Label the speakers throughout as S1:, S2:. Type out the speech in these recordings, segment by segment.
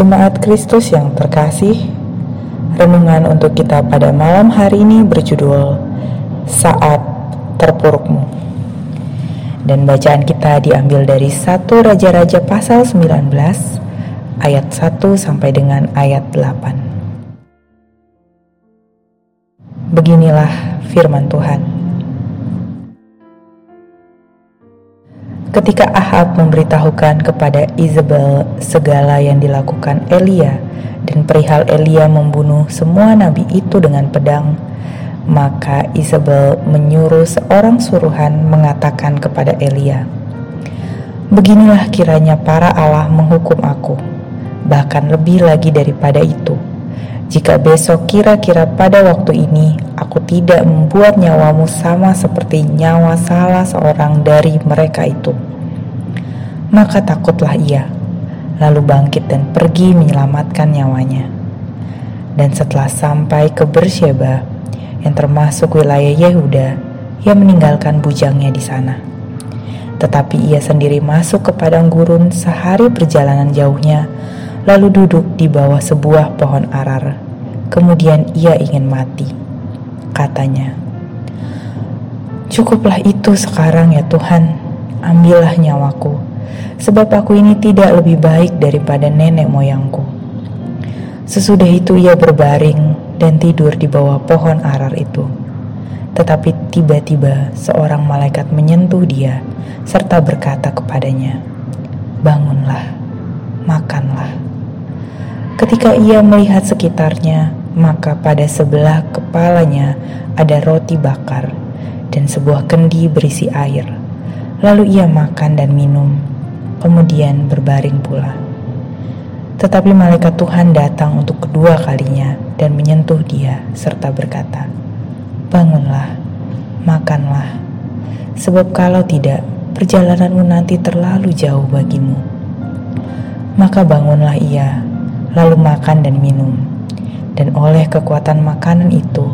S1: Jemaat Kristus yang terkasih, renungan untuk kita pada malam hari ini berjudul Saat Terpurukmu. Dan bacaan kita diambil dari 1 Raja-Raja pasal 19 ayat 1 sampai dengan ayat 8. Beginilah firman Tuhan. Ketika Ahab memberitahukan kepada Isabel segala yang dilakukan Elia dan perihal Elia membunuh semua nabi itu dengan pedang, maka Isabel menyuruh seorang suruhan mengatakan kepada Elia, Beginilah kiranya para Allah menghukum aku, bahkan lebih lagi daripada itu. Jika besok kira-kira pada waktu ini aku tidak membuat nyawamu sama seperti nyawa salah seorang dari mereka itu. Maka takutlah ia, lalu bangkit dan pergi menyelamatkan nyawanya. Dan setelah sampai ke Bersheba, yang termasuk wilayah Yehuda, ia meninggalkan bujangnya di sana. Tetapi ia sendiri masuk ke padang gurun sehari perjalanan jauhnya, lalu duduk di bawah sebuah pohon arar. Kemudian ia ingin mati katanya. Cukuplah itu sekarang ya Tuhan, ambillah nyawaku, sebab aku ini tidak lebih baik daripada nenek moyangku. Sesudah itu ia berbaring dan tidur di bawah pohon arar itu. Tetapi tiba-tiba seorang malaikat menyentuh dia serta berkata kepadanya, "Bangunlah, makanlah." Ketika ia melihat sekitarnya, maka pada sebelah kepalanya ada roti bakar dan sebuah kendi berisi air. Lalu ia makan dan minum, kemudian berbaring pula. Tetapi malaikat Tuhan datang untuk kedua kalinya dan menyentuh dia serta berkata, "Bangunlah, makanlah, sebab kalau tidak, perjalananmu nanti terlalu jauh bagimu." Maka bangunlah ia, lalu makan dan minum. Dan oleh kekuatan makanan itu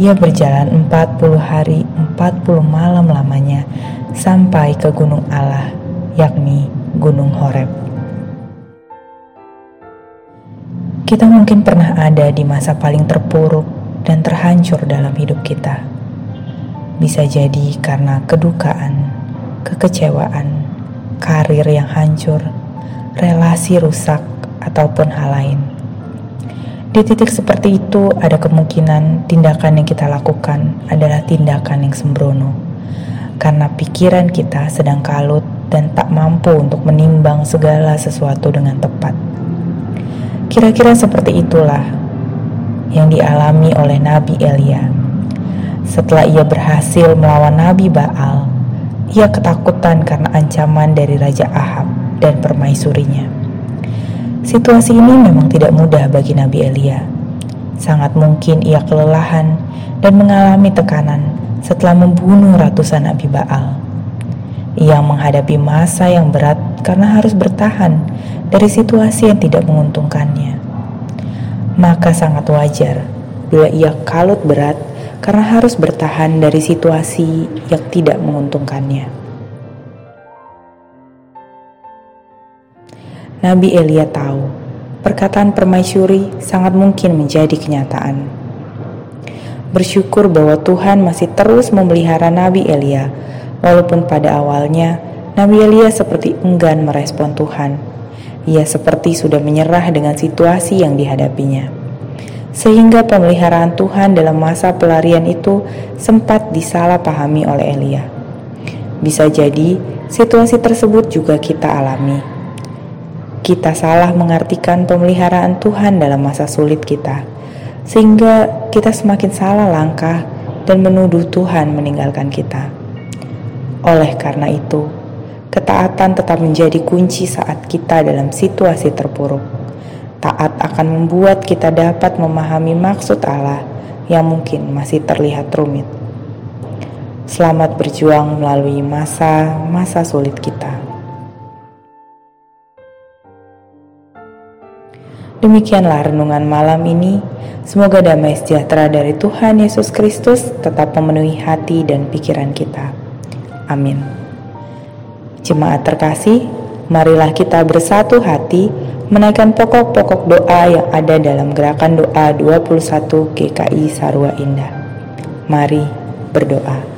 S1: ia berjalan 40 hari 40 malam lamanya sampai ke gunung Allah yakni gunung Horeb. Kita mungkin pernah ada di masa paling terpuruk dan terhancur dalam hidup kita. Bisa jadi karena kedukaan kekecewaan karir yang hancur relasi rusak ataupun hal lain di titik seperti itu, ada kemungkinan tindakan yang kita lakukan adalah tindakan yang sembrono, karena pikiran kita sedang kalut dan tak mampu untuk menimbang segala sesuatu dengan tepat. Kira-kira seperti itulah yang dialami oleh Nabi Elia. Setelah ia berhasil melawan Nabi Baal, ia ketakutan karena ancaman dari Raja Ahab dan permaisurinya. Situasi ini memang tidak mudah bagi Nabi Elia. Sangat mungkin ia kelelahan dan mengalami tekanan setelah membunuh ratusan Nabi Baal. Ia menghadapi masa yang berat karena harus bertahan dari situasi yang tidak menguntungkannya. Maka sangat wajar bila ia kalut berat karena harus bertahan dari situasi yang tidak menguntungkannya. Nabi Elia tahu perkataan permaisuri sangat mungkin menjadi kenyataan. Bersyukur bahwa Tuhan masih terus memelihara Nabi Elia, walaupun pada awalnya Nabi Elia seperti enggan merespon Tuhan. Ia seperti sudah menyerah dengan situasi yang dihadapinya. Sehingga pemeliharaan Tuhan dalam masa pelarian itu sempat disalahpahami oleh Elia. Bisa jadi situasi tersebut juga kita alami kita salah mengartikan pemeliharaan Tuhan dalam masa sulit kita, sehingga kita semakin salah langkah dan menuduh Tuhan meninggalkan kita. Oleh karena itu, ketaatan tetap menjadi kunci saat kita dalam situasi terpuruk. Taat akan membuat kita dapat memahami maksud Allah yang mungkin masih terlihat rumit. Selamat berjuang melalui masa-masa sulit kita. Demikianlah renungan malam ini. Semoga damai sejahtera dari Tuhan Yesus Kristus tetap memenuhi hati dan pikiran kita. Amin. Jemaat terkasih, marilah kita bersatu hati menaikkan pokok-pokok doa yang ada dalam gerakan doa 21 GKI Sarwa Indah. Mari berdoa.